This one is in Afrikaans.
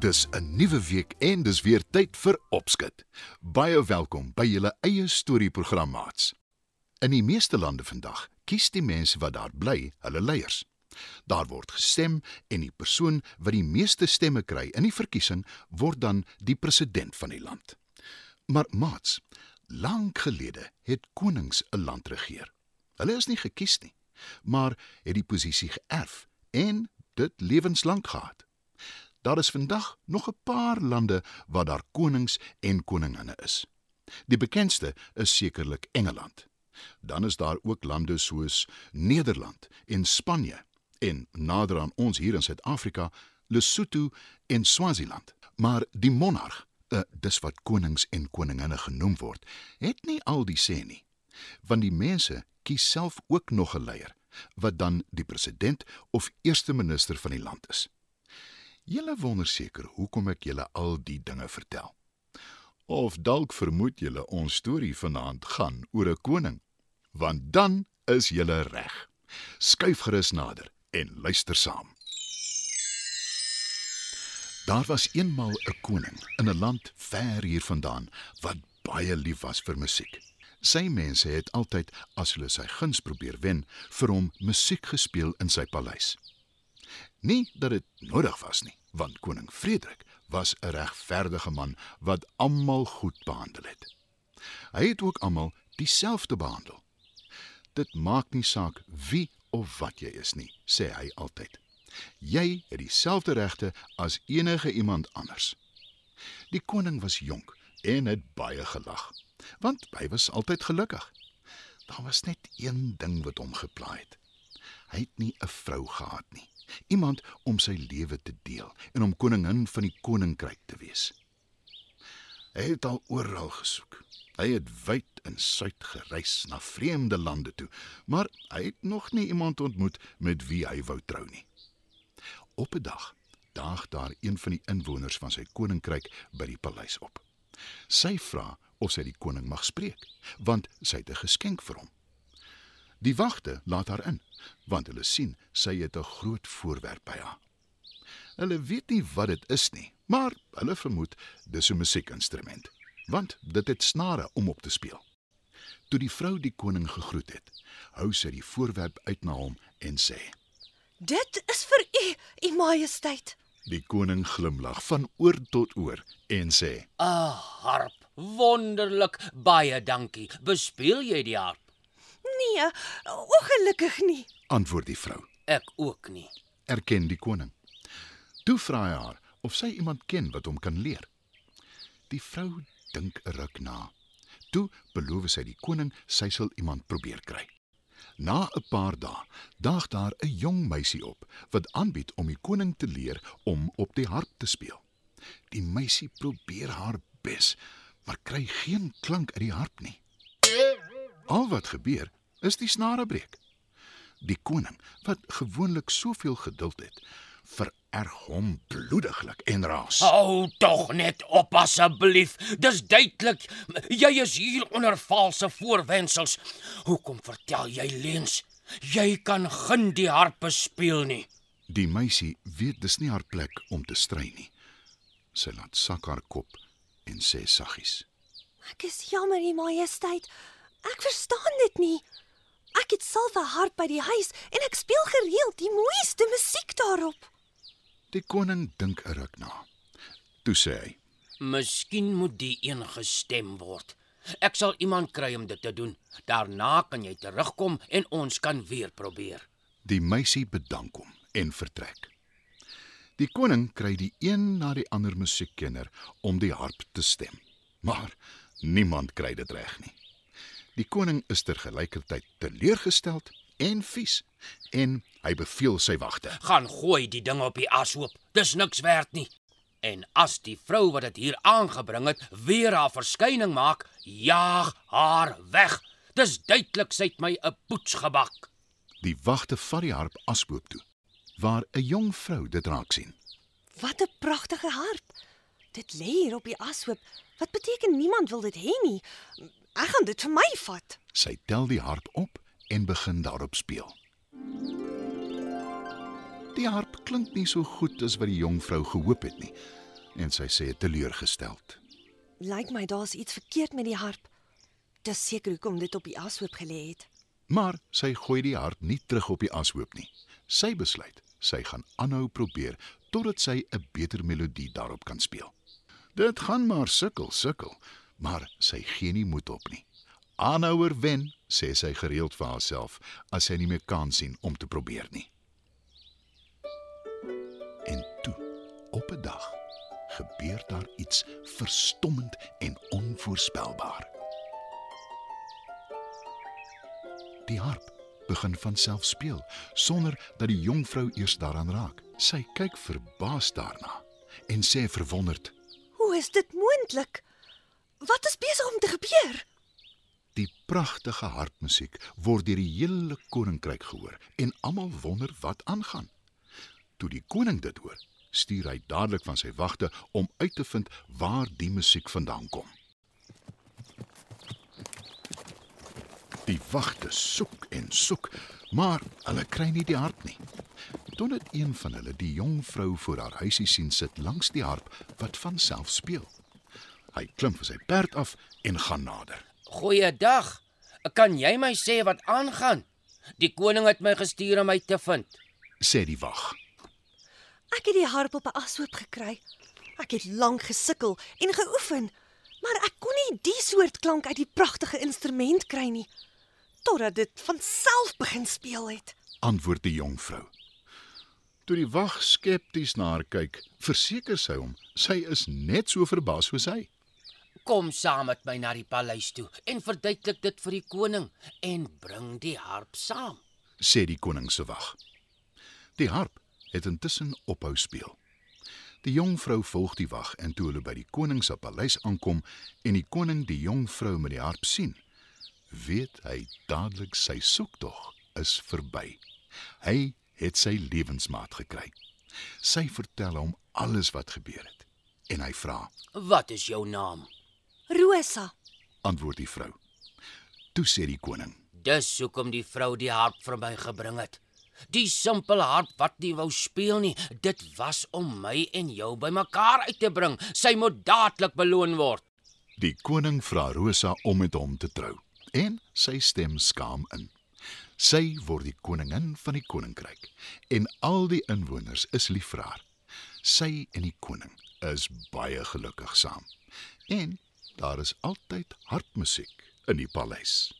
Dis 'n nuwe week en dis weer tyd vir opskud. Baie welkom by julle eie storieprogram maats. In die meeste lande vandag kies die mense wat daar bly hulle leiers. Daar word gestem en die persoon wat die meeste stemme kry in die verkiesing word dan die president van die land. Maar maats, lank gelede het konings 'n land regeer. Hulle is nie gekies nie, maar het die posisie geërf en dit lewenslank gehad. Daar is vandag nog 'n paar lande waar daar konings en koninginne is. Die bekendste is sekerlik Engeland. Dan is daar ook lande soos Nederland en Spanje en nader aan ons hier in Suid-Afrika, Lesotho en Swaziland. Maar die monarg, uh, dis wat konings en koninginne genoem word, het nie al die sê nie. Want die mense kies self ook nog 'n leier wat dan die president of eerste minister van die land is. Julle wonder seker hoekom ek julle al die dinge vertel. Of dalk vermoed julle ons storie vanaand gaan oor 'n koning, want dan is julle reg. Skuif gerus nader en luister saam. Daar was eenmal 'n koning in 'n land ver hiervandaan wat baie lief was vir musiek. Sy mense het altyd as hulle sy guns probeer wen, vir hom musiek gespeel in sy paleis. Nie dat dit nodig was nie, want koning Frederik was 'n regverdige man wat almal goed behandel het. Hy het ook almal dieselfde behandel. Dit maak nie saak wie of wat jy is nie, sê hy altyd. Jy het dieselfde regte as enige iemand anders. Die koning was jonk en het baie gelag, want hy was altyd gelukkig. Daar was net een ding wat hom gepla het. Hy het nie 'n vrou gehad nie iemand om sy lewe te deel en om koningin van die koninkryk te wees. Hy het al oral gesoek. Hy het wyd en suid gereis na vreemde lande toe, maar hy het nog nie iemand ontmoet met wie hy wou trou nie. Op 'n dag daag daar een van die inwoners van sy koninkryk by die paleis op. Sy vra of sy die koning mag spreek, want sy het 'n geskenk vir hom. Die wagte laat haar in, want hulle sien sy het 'n groot voorwerp by haar. Hulle weet nie wat dit is nie, maar hulle vermoed dis 'n musiekinstrument, want dit het snare om op te speel. Toe die vrou die koning gegroet het, hou sy die voorwerp uit na hom en sê: "Dit is vir u, u majesteit." Die koning glimlag van oor tot oor en sê: "'n Harp, wonderlik, baie dankie. Bespeel jy die harp?" Nee, ongelukkig nie, antwoord die vrou. Ek ook nie, erken die koning. Toe vra hy haar of sy iemand ken wat hom kan leer. Die vrou dink 'n ruk na. Toe beloof sy die koning sy sal iemand probeer kry. Na 'n paar dae daag daar 'n jong meisie op wat aanbied om die koning te leer om op die harp te speel. Die meisie probeer haar bes, maar kry geen klank uit die harp nie. Al wat gebeur is die snare breek. Die koning, wat gewoonlik soveel geduld het, vererg hom bloediglik en raas. Hou tog net op asseblief. Dis duidelik jy is hier onder valse voorwendsels. Hoekom vertel jy leuns? Jy kan geen die harp speel nie. Die meisie weet dis nie haar plek om te stry nie. Sy laat sak haar kop en sê saggies: "Ek is jammer, U Majesteit. Ek verstaan dit nie." Ek het self 'n harp by die huis en ek speel gereeld die mooiste musiek daarop. Die koning dink 'n ruk na. Toe sê hy: "Miskien moet die een gestem word. Ek sal iemand kry om dit te doen. Daarna kan jy terugkom en ons kan weer probeer." Die meisie bedank hom en vertrek. Die koning kry die een na die ander musiekkenner om die harp te stem. Maar niemand kry dit reg nie. Die koning is tergelykertyd teleurgesteld en vies en hy beveel sy wagte: "Gaan gooi die ding op die ashoop. Dis niks werd nie." En as die vrou wat dit hier aangebring het weer haar verskyning maak, jaag haar weg. Dis duidelik sy het my 'n poets gebak. Die wagte vat die harp asboop toe, waar 'n jong vrou dit raak sien. Wat 'n pragtige harp. Dit lê hier op die ashoop. Wat beteken niemand wil dit hê nie? Ek gaan dit vir my vat. Sy tel die harp op en begin daarop speel. Die harp klink nie so goed as wat die jong vrou gehoop het nie, en sy sê teleurgesteld. Lyk my daar's iets verkeerd met die harp. Dis seker hoekom dit op die ashoop gelê het. Maar sy gooi die harp nie terug op die ashoop nie. Sy besluit sy gaan aanhou probeer totdat sy 'n beter melodie daarop kan speel. Dit gaan maar sukkel, sukkel, maar sy gee nie moed op nie. Aanhouer wen, sê sy gereeld vir haarself as sy nie meer kan sien om te probeer nie. En toe, op 'n dag, gebeur daar iets verstommend en onvoorspelbaar. Die harp begin van self speel sonder dat die jong vrou eers daaraan raak. Sy kyk verbaas daarna en sê verwonderd: Hoe is dit moontlik? Wat is besig om te gebeur? "Die pragtige harpmusiek word deur die hele koninkryk gehoor en almal wonder wat aangaan." Toe die koning dit hoor, stuur hy dadelik van sy wagte om uit te vind waar die musiek vandaan kom. Die wagte soek en soek, maar hulle kry nie die harp nie. Totdat een van hulle die jong vrou voor haar huisie sien sit langs die harp wat van self speel. Hy klim van sy perd af en gaan nader. Goeiedag. Kan jy my sê wat aangaan? Die koning het my gestuur om my te vind. Sê die wag. Ek het die harp op 'n ashoop gekry. Ek het lank gesukkel en geoefen, maar ek kon nie die soort klank uit die pragtige instrument kry nie totdat dit van self begin speel het. Antwoord die jong vrou. Toe die wag skepties na haar kyk, verseker sy hom sy is net so verbaas soos hy. Kom saam met my na die paleis toe en verduidelik dit vir die koning en bring die harp saam. sê die koning se wag. Die harp het intussen ophou speel. Die jong vrou volg die wag en toe hulle by die koning se paleis aankom en die koning die jong vrou met die harp sien, weet hy dadelik sy soektog is verby. Hy het sy lewensmaat gekry. Sy vertel hom alles wat gebeur het en hy vra, Wat is jou naam? Rosa, antwoord die vrou. Toe sê die koning, Dis hoekom die vrou die harp vir my gebring het. Die simpel harp wat nie wou speel nie, dit was om my en jou bymekaar uit te bring. Sy moet dadelik beloon word. die koning vra Rosa om met hom te trou en sy stem skaam in. Sy word die koningin van die koninkryk en al die inwoners is lief vir haar. Sy en die koning is baie gelukkig saam. En Daar is altyd harpmusiek in die paleis.